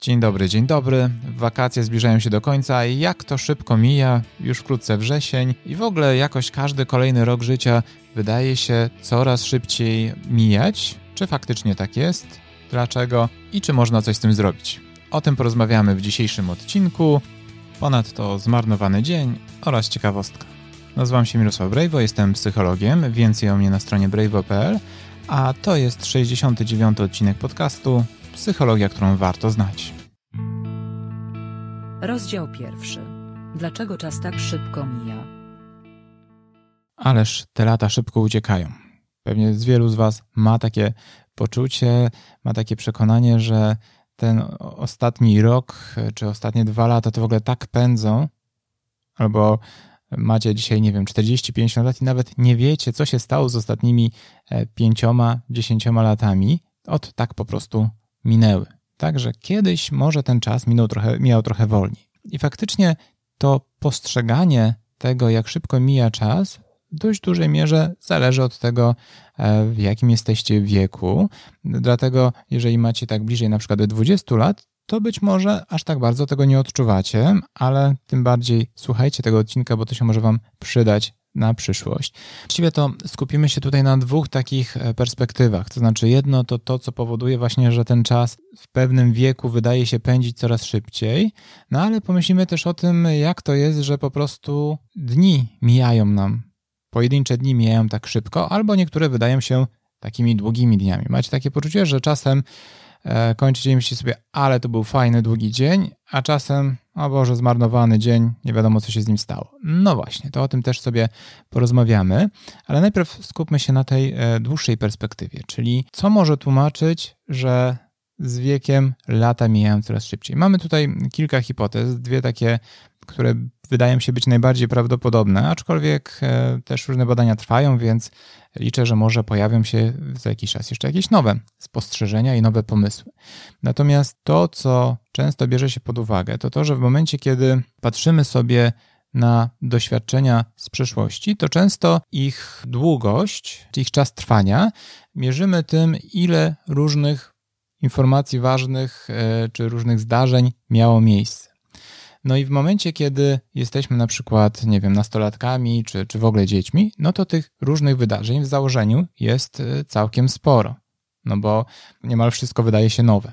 Dzień dobry, dzień dobry. Wakacje zbliżają się do końca i jak to szybko mija, już wkrótce wrzesień i w ogóle jakoś każdy kolejny rok życia wydaje się coraz szybciej mijać. Czy faktycznie tak jest? Dlaczego? I czy można coś z tym zrobić? O tym porozmawiamy w dzisiejszym odcinku. Ponadto zmarnowany dzień oraz ciekawostka. Nazywam się Mirosław Brejwo, jestem psychologiem, więcej o mnie na stronie brejwo.pl, a to jest 69. odcinek podcastu Psychologia, którą warto znać. Rozdział pierwszy. Dlaczego czas tak szybko mija? Ależ te lata szybko uciekają. Pewnie z wielu z Was ma takie poczucie, ma takie przekonanie, że ten ostatni rok czy ostatnie dwa lata to w ogóle tak pędzą, albo macie dzisiaj, nie wiem, 40-50 lat i nawet nie wiecie, co się stało z ostatnimi e, pięcioma, dziesięcioma latami. Od tak po prostu minęły. Także kiedyś może ten czas minął trochę, mijał trochę wolniej. I faktycznie to postrzeganie tego, jak szybko mija czas, w dość dużej mierze zależy od tego, e, w jakim jesteście wieku. Dlatego, jeżeli macie tak bliżej na przykład 20 lat, to być może aż tak bardzo tego nie odczuwacie, ale tym bardziej słuchajcie tego odcinka, bo to się może Wam przydać na przyszłość. Właściwie to skupimy się tutaj na dwóch takich e, perspektywach. To znaczy, jedno to to, co powoduje właśnie, że ten czas w pewnym wieku wydaje się pędzić coraz szybciej, no ale pomyślimy też o tym, jak to jest, że po prostu dni mijają nam. Pojedyncze dni mijają tak szybko, albo niektóre wydają się takimi długimi dniami. Macie takie poczucie, że czasem e, kończycie i myślicie sobie, ale to był fajny, długi dzień, a czasem o Boże, zmarnowany dzień, nie wiadomo co się z nim stało. No właśnie, to o tym też sobie porozmawiamy, ale najpierw skupmy się na tej e, dłuższej perspektywie, czyli co może tłumaczyć, że z wiekiem lata mijają coraz szybciej. Mamy tutaj kilka hipotez, dwie takie, które wydają się być najbardziej prawdopodobne, aczkolwiek e, też różne badania trwają, więc liczę, że może pojawią się za jakiś czas jeszcze jakieś nowe spostrzeżenia i nowe pomysły. Natomiast to, co często bierze się pod uwagę, to to, że w momencie, kiedy patrzymy sobie na doświadczenia z przeszłości, to często ich długość, ich czas trwania mierzymy tym, ile różnych informacji ważnych e, czy różnych zdarzeń miało miejsce. No i w momencie, kiedy jesteśmy na przykład, nie wiem, nastolatkami czy, czy w ogóle dziećmi, no to tych różnych wydarzeń w założeniu jest e, całkiem sporo. No bo niemal wszystko wydaje się nowe.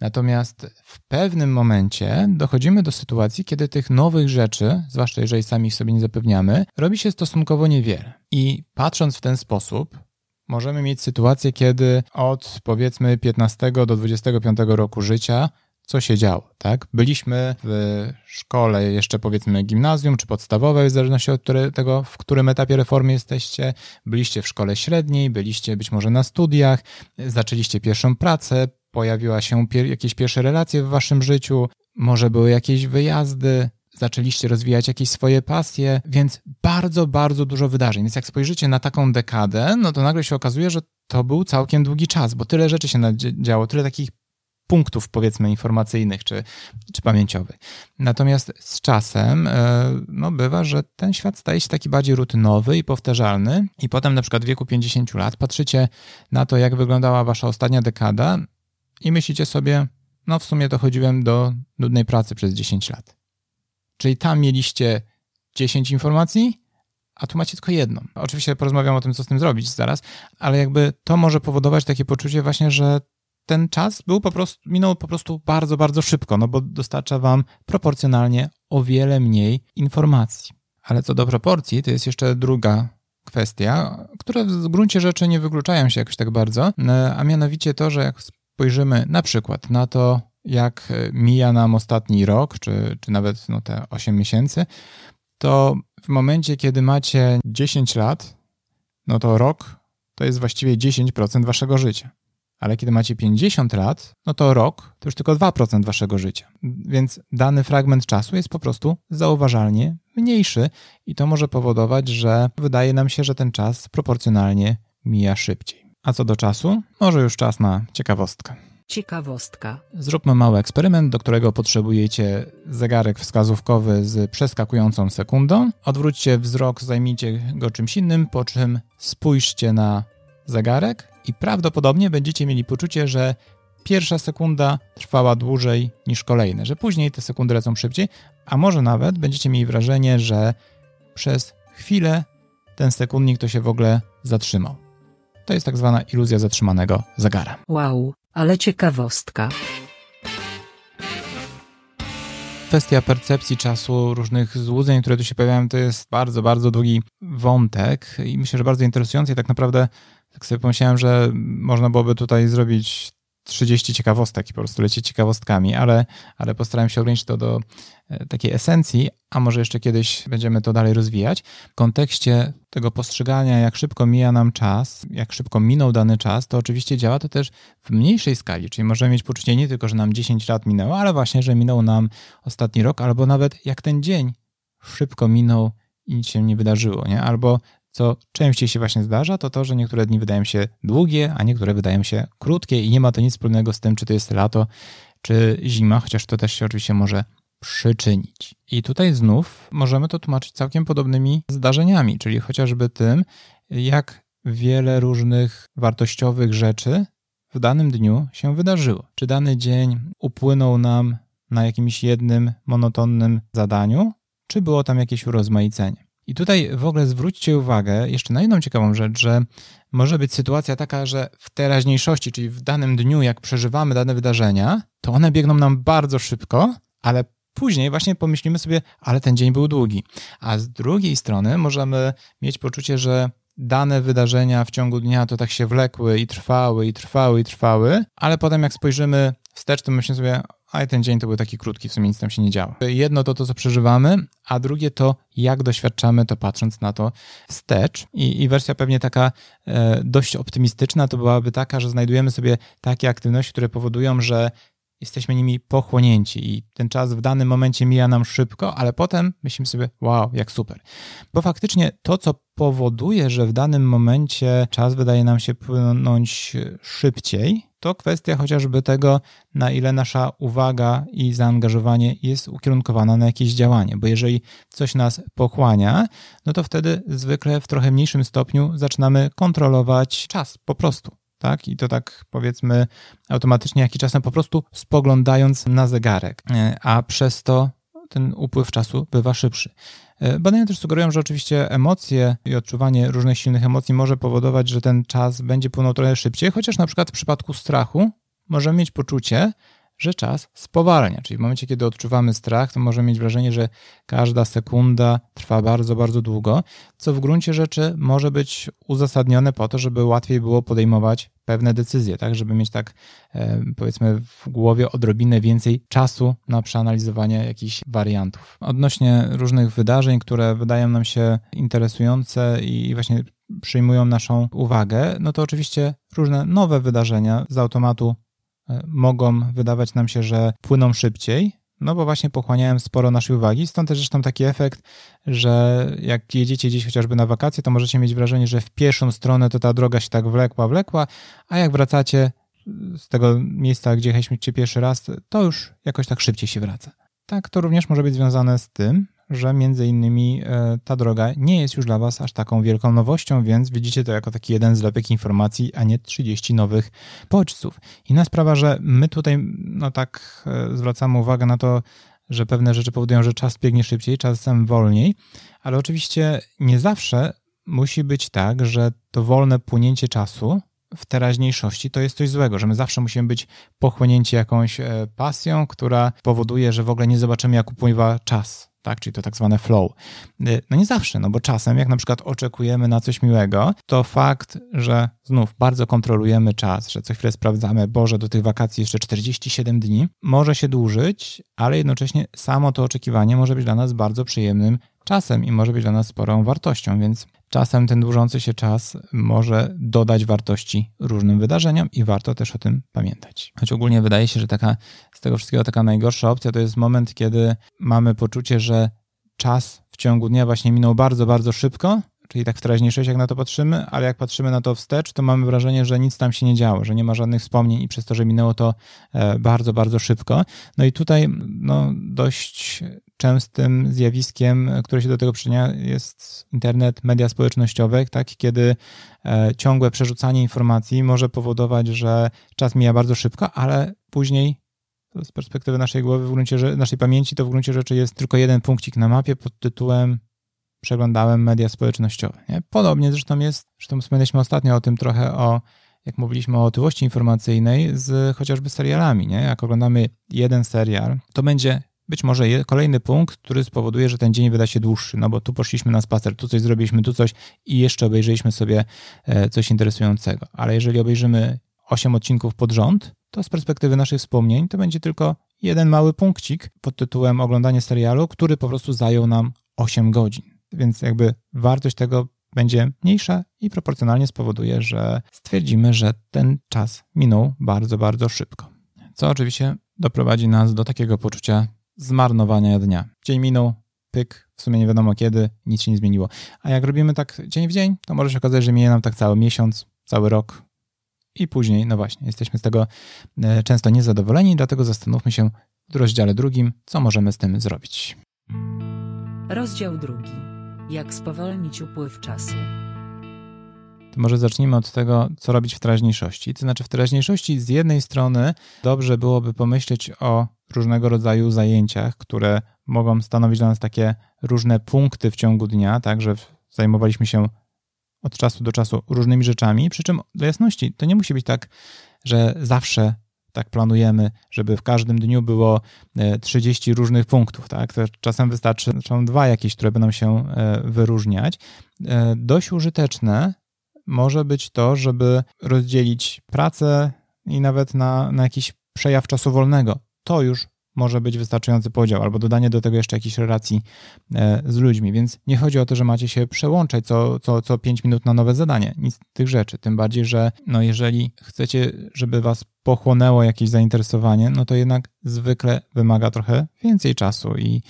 Natomiast w pewnym momencie dochodzimy do sytuacji, kiedy tych nowych rzeczy, zwłaszcza jeżeli sami ich sobie nie zapewniamy, robi się stosunkowo niewiele. I patrząc w ten sposób, możemy mieć sytuację, kiedy od powiedzmy 15 do 25 roku życia co się działo, tak? Byliśmy w szkole jeszcze powiedzmy gimnazjum czy podstawowej, w zależności od tego, w którym etapie reformy jesteście. Byliście w szkole średniej, byliście być może na studiach, zaczęliście pierwszą pracę, pojawiła się pier jakieś pierwsze relacje w waszym życiu, może były jakieś wyjazdy, zaczęliście rozwijać jakieś swoje pasje, więc bardzo, bardzo dużo wydarzeń. Więc jak spojrzycie na taką dekadę, no to nagle się okazuje, że to był całkiem długi czas, bo tyle rzeczy się działo, tyle takich punktów, powiedzmy, informacyjnych czy, czy pamięciowych. Natomiast z czasem e, no, bywa, że ten świat staje się taki bardziej rutynowy i powtarzalny, i potem na przykład w wieku 50 lat patrzycie na to, jak wyglądała wasza ostatnia dekada, i myślicie sobie, no w sumie dochodziłem do nudnej pracy przez 10 lat. Czyli tam mieliście 10 informacji, a tu macie tylko jedną. Oczywiście porozmawiam o tym, co z tym zrobić zaraz, ale jakby to może powodować takie poczucie właśnie, że ten czas był po prostu, minął po prostu bardzo, bardzo szybko, no bo dostarcza wam proporcjonalnie o wiele mniej informacji. Ale co do proporcji, to jest jeszcze druga kwestia, które w gruncie rzeczy nie wykluczają się jakoś tak bardzo, a mianowicie to, że jak spojrzymy na przykład na to, jak mija nam ostatni rok, czy, czy nawet no, te 8 miesięcy, to w momencie, kiedy macie 10 lat, no to rok to jest właściwie 10% waszego życia. Ale kiedy macie 50 lat, no to rok to już tylko 2% waszego życia. Więc dany fragment czasu jest po prostu zauważalnie mniejszy i to może powodować, że wydaje nam się, że ten czas proporcjonalnie mija szybciej. A co do czasu, może już czas na ciekawostkę. Ciekawostka. Zróbmy mały eksperyment, do którego potrzebujecie zegarek wskazówkowy z przeskakującą sekundą. Odwróćcie wzrok, zajmijcie go czymś innym, po czym spójrzcie na zegarek i prawdopodobnie będziecie mieli poczucie, że pierwsza sekunda trwała dłużej niż kolejne, że później te sekundy lecą szybciej, a może nawet będziecie mieli wrażenie, że przez chwilę ten sekundnik to się w ogóle zatrzymał. To jest tak zwana iluzja zatrzymanego zegara. Wow, ale ciekawostka. Kwestia percepcji czasu, różnych złudzeń, które tu się pojawiają, to jest bardzo, bardzo długi wątek i myślę, że bardzo interesujący i tak naprawdę tak sobie pomyślałem, że można byłoby tutaj zrobić 30 ciekawostek i po prostu lecieć ciekawostkami, ale, ale postaram się ograniczyć to do e, takiej esencji, a może jeszcze kiedyś będziemy to dalej rozwijać. W kontekście tego postrzegania, jak szybko mija nam czas, jak szybko minął dany czas, to oczywiście działa to też w mniejszej skali, czyli możemy mieć poczucie nie tylko, że nam 10 lat minęło, ale właśnie, że minął nam ostatni rok, albo nawet jak ten dzień szybko minął i nic się nie wydarzyło, nie? Albo co częściej się właśnie zdarza, to to, że niektóre dni wydają się długie, a niektóre wydają się krótkie i nie ma to nic wspólnego z tym, czy to jest lato, czy zima, chociaż to też się oczywiście może przyczynić. I tutaj znów możemy to tłumaczyć całkiem podobnymi zdarzeniami, czyli chociażby tym, jak wiele różnych wartościowych rzeczy w danym dniu się wydarzyło. Czy dany dzień upłynął nam na jakimś jednym monotonnym zadaniu, czy było tam jakieś urozmaicenie. I tutaj w ogóle zwróćcie uwagę jeszcze na jedną ciekawą rzecz, że może być sytuacja taka, że w teraźniejszości, czyli w danym dniu, jak przeżywamy dane wydarzenia, to one biegną nam bardzo szybko, ale później właśnie pomyślimy sobie, ale ten dzień był długi. A z drugiej strony możemy mieć poczucie, że dane wydarzenia w ciągu dnia to tak się wlekły i trwały, i trwały, i trwały, ale potem jak spojrzymy wstecz, to myślimy sobie, a ten dzień to był taki krótki, w sumie nic tam się nie działo. Jedno to to, co przeżywamy, a drugie to, jak doświadczamy to patrząc na to wstecz. I, i wersja pewnie taka e, dość optymistyczna to byłaby taka, że znajdujemy sobie takie aktywności, które powodują, że jesteśmy nimi pochłonięci i ten czas w danym momencie mija nam szybko, ale potem myślimy sobie, wow, jak super. Bo faktycznie to, co powoduje, że w danym momencie czas wydaje nam się płynąć szybciej, to kwestia chociażby tego, na ile nasza uwaga i zaangażowanie jest ukierunkowana na jakieś działanie. Bo jeżeli coś nas pochłania, no to wtedy zwykle w trochę mniejszym stopniu zaczynamy kontrolować czas po prostu tak? I to tak powiedzmy automatycznie, jak i czasem po prostu spoglądając na zegarek, e, a przez to ten upływ czasu bywa szybszy. E, badania też sugerują, że oczywiście emocje i odczuwanie różnych silnych emocji może powodować, że ten czas będzie płynął trochę szybciej, chociaż na przykład w przypadku strachu możemy mieć poczucie, że czas spowalnia. Czyli w momencie, kiedy odczuwamy strach, to możemy mieć wrażenie, że każda sekunda trwa bardzo, bardzo długo, co w gruncie rzeczy może być uzasadnione po to, żeby łatwiej było podejmować pewne decyzje, tak, żeby mieć tak e, powiedzmy w głowie odrobinę więcej czasu na przeanalizowanie jakichś wariantów. Odnośnie różnych wydarzeń, które wydają nam się interesujące i właśnie przyjmują naszą uwagę, no to oczywiście różne nowe wydarzenia z automatu E, mogą wydawać nam się, że płyną szybciej, no bo właśnie pochłaniałem sporo naszej uwagi. Stąd też zresztą taki efekt, że jak jedziecie gdzieś chociażby na wakacje, to możecie mieć wrażenie, że w pierwszą stronę to ta droga się tak wlekła, wlekła, a jak wracacie z tego miejsca, gdzie jechaliście pierwszy raz, to już jakoś tak szybciej się wraca. Tak, to również może być związane z tym, że między innymi e, ta droga nie jest już dla Was aż taką wielką nowością, więc widzicie to jako taki jeden zlepek informacji, a nie 30 nowych bodźców. Inna sprawa, że my tutaj no tak e, zwracamy uwagę na to, że pewne rzeczy powodują, że czas biegnie szybciej, czasem wolniej, ale oczywiście nie zawsze musi być tak, że to wolne płynięcie czasu w teraźniejszości to jest coś złego, że my zawsze musimy być pochłonięci jakąś e, pasją, która powoduje, że w ogóle nie zobaczymy, jak upływa czas tak, czyli to tak zwane flow. Y, no nie zawsze, no bo czasem, jak na przykład oczekujemy na coś miłego, to fakt, że znów bardzo kontrolujemy czas, że co chwilę sprawdzamy, Boże, do tych wakacji jeszcze 47 dni, może się dłużyć, ale jednocześnie samo to oczekiwanie może być dla nas bardzo przyjemnym czasem i może być dla nas sporą wartością, więc czasem ten dłużący się czas może dodać wartości różnym wydarzeniom i warto też o tym pamiętać. Choć ogólnie wydaje się, że taka z tego wszystkiego taka najgorsza opcja to jest moment, kiedy mamy poczucie, że czas w ciągu dnia właśnie minął bardzo, bardzo szybko, czyli tak w teraźniejszości, jak na to patrzymy, ale jak patrzymy na to wstecz, to mamy wrażenie, że nic tam się nie działo, że nie ma żadnych wspomnień i przez to, że minęło to e, bardzo, bardzo szybko. No i tutaj no, dość częstym zjawiskiem, które się do tego przyczynia, jest internet, media społecznościowe, tak, kiedy e, ciągłe przerzucanie informacji może powodować, że czas mija bardzo szybko, ale później z perspektywy naszej głowy, w gruncie, naszej pamięci, to w gruncie rzeczy jest tylko jeden punkcik na mapie pod tytułem przeglądałem media społecznościowe. Nie? Podobnie zresztą jest, zresztą wspomnieliśmy ostatnio o tym trochę o, jak mówiliśmy o otyłości informacyjnej z chociażby serialami. Nie? Jak oglądamy jeden serial, to będzie być może kolejny punkt, który spowoduje, że ten dzień wyda się dłuższy, no bo tu poszliśmy na spacer, tu coś zrobiliśmy, tu coś i jeszcze obejrzeliśmy sobie e, coś interesującego. Ale jeżeli obejrzymy 8 odcinków pod rząd, to z perspektywy naszych wspomnień to będzie tylko jeden mały punkcik pod tytułem oglądanie serialu, który po prostu zajął nam 8 godzin. Więc jakby wartość tego będzie mniejsza i proporcjonalnie spowoduje, że stwierdzimy, że ten czas minął bardzo, bardzo szybko. Co oczywiście doprowadzi nas do takiego poczucia zmarnowania dnia. Dzień minął, pyk, w sumie nie wiadomo kiedy, nic się nie zmieniło. A jak robimy tak dzień w dzień, to może się okazać, że minie nam tak cały miesiąc, cały rok i później, no właśnie, jesteśmy z tego e, często niezadowoleni, dlatego zastanówmy się w rozdziale drugim, co możemy z tym zrobić. Rozdział drugi. Jak spowolnić upływ czasu? To może zacznijmy od tego, co robić w teraźniejszości. To znaczy, w teraźniejszości z jednej strony dobrze byłoby pomyśleć o różnego rodzaju zajęciach, które mogą stanowić dla nas takie różne punkty w ciągu dnia, tak, że zajmowaliśmy się od czasu do czasu różnymi rzeczami. Przy czym, do jasności, to nie musi być tak, że zawsze tak planujemy, żeby w każdym dniu było 30 e, różnych punktów, tak? Czasem wystarczy są dwa jakieś, które będą się e, wyróżniać. E, dość użyteczne może być to, żeby rozdzielić pracę i nawet na, na jakiś przejaw czasu wolnego. To już może być wystarczający podział, albo dodanie do tego jeszcze jakichś relacji e, z ludźmi. Więc nie chodzi o to, że macie się przełączać co, co, co 5 minut na nowe zadanie. Nic tych rzeczy. Tym bardziej, że no jeżeli chcecie, żeby was pochłonęło jakieś zainteresowanie, no to jednak zwykle wymaga trochę więcej czasu i,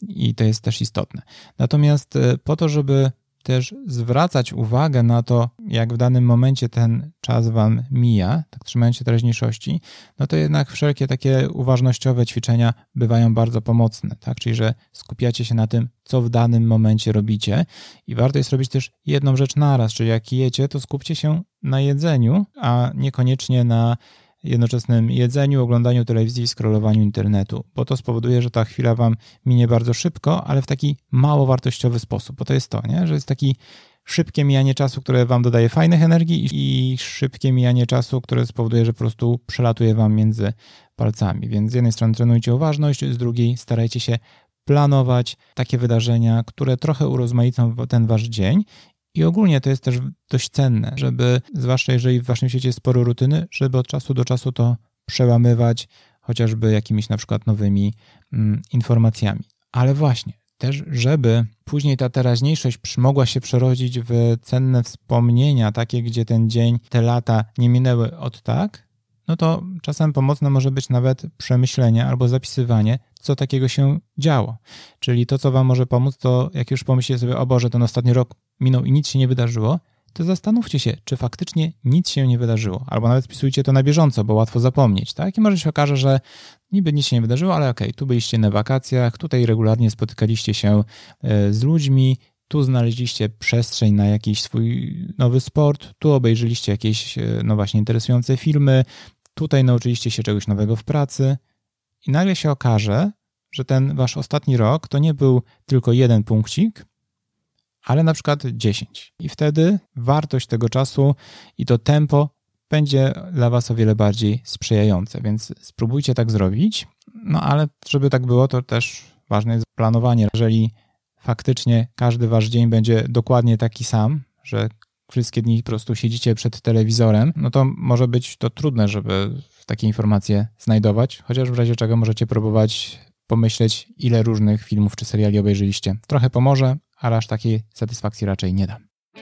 i to jest też istotne. Natomiast e, po to, żeby też zwracać uwagę na to, jak w danym momencie ten czas wam mija, tak trzymając się teraźniejszości, no to jednak wszelkie takie uważnościowe ćwiczenia bywają bardzo pomocne, tak? Czyli, że skupiacie się na tym, co w danym momencie robicie i warto jest robić też jedną rzecz naraz, czyli jak jecie, to skupcie się na jedzeniu, a niekoniecznie na jednoczesnym jedzeniu, oglądaniu telewizji i scrollowaniu internetu, bo to spowoduje, że ta chwila wam minie bardzo szybko, ale w taki mało wartościowy sposób, bo to jest to, nie? że jest taki szybkie mijanie czasu, które wam dodaje fajnych energii i szybkie mijanie czasu, które spowoduje, że po prostu przelatuje wam między palcami. Więc z jednej strony trenujcie uważność, z drugiej starajcie się planować takie wydarzenia, które trochę urozmaicą ten wasz dzień i ogólnie to jest też dość cenne, żeby, zwłaszcza jeżeli w waszym świecie jest sporo rutyny, żeby od czasu do czasu to przełamywać chociażby jakimiś na przykład nowymi mm, informacjami. Ale właśnie, też żeby później ta teraźniejszość mogła się przerodzić w cenne wspomnienia, takie, gdzie ten dzień, te lata nie minęły od tak, no to czasem pomocne może być nawet przemyślenie albo zapisywanie, co takiego się działo. Czyli to, co Wam może pomóc, to jak już pomyślicie sobie, o Boże, ten ostatni rok minął i nic się nie wydarzyło, to zastanówcie się, czy faktycznie nic się nie wydarzyło. Albo nawet spisujcie to na bieżąco, bo łatwo zapomnieć, tak? I może się okaże, że niby nic się nie wydarzyło, ale okej, okay, tu byliście na wakacjach, tutaj regularnie spotykaliście się e, z ludźmi, tu znaleźliście przestrzeń na jakiś swój nowy sport, tu obejrzyliście jakieś, e, no właśnie, interesujące filmy, tutaj nauczyliście się czegoś nowego w pracy i nagle się okaże, że ten wasz ostatni rok to nie był tylko jeden punkcik, ale na przykład 10. I wtedy wartość tego czasu i to tempo będzie dla Was o wiele bardziej sprzyjające, więc spróbujcie tak zrobić. No ale żeby tak było, to też ważne jest planowanie. Jeżeli faktycznie każdy Wasz dzień będzie dokładnie taki sam, że wszystkie dni po prostu siedzicie przed telewizorem, no to może być to trudne, żeby takie informacje znajdować, chociaż w razie czego możecie próbować pomyśleć, ile różnych filmów czy seriali obejrzyliście. Trochę pomoże, ale aż takiej satysfakcji raczej nie da.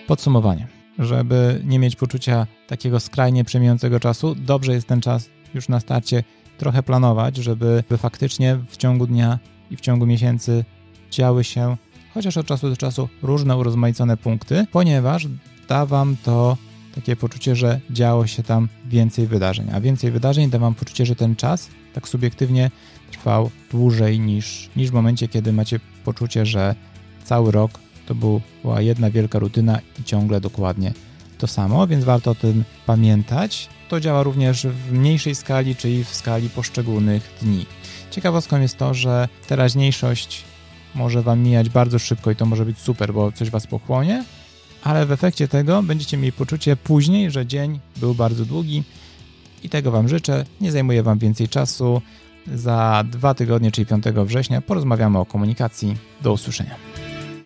Podsumowanie. Żeby nie mieć poczucia takiego skrajnie przemijającego czasu, dobrze jest ten czas już na starcie trochę planować, żeby faktycznie w ciągu dnia i w ciągu miesięcy działy się chociaż od czasu do czasu różne urozmaicone punkty, ponieważ da wam to takie poczucie, że działo się tam więcej wydarzeń, a więcej wydarzeń da wam poczucie, że ten czas tak subiektywnie trwał dłużej niż, niż w momencie, kiedy macie poczucie, że cały rok to była jedna wielka rutyna i ciągle dokładnie to samo, więc warto o tym pamiętać. To działa również w mniejszej skali, czyli w skali poszczególnych dni. Ciekawostką jest to, że teraźniejszość może Wam mijać bardzo szybko i to może być super, bo coś Was pochłonie, ale w efekcie tego będziecie mieli poczucie później, że dzień był bardzo długi i tego Wam życzę. Nie zajmuję Wam więcej czasu. Za dwa tygodnie, czyli 5 września, porozmawiamy o komunikacji. Do usłyszenia.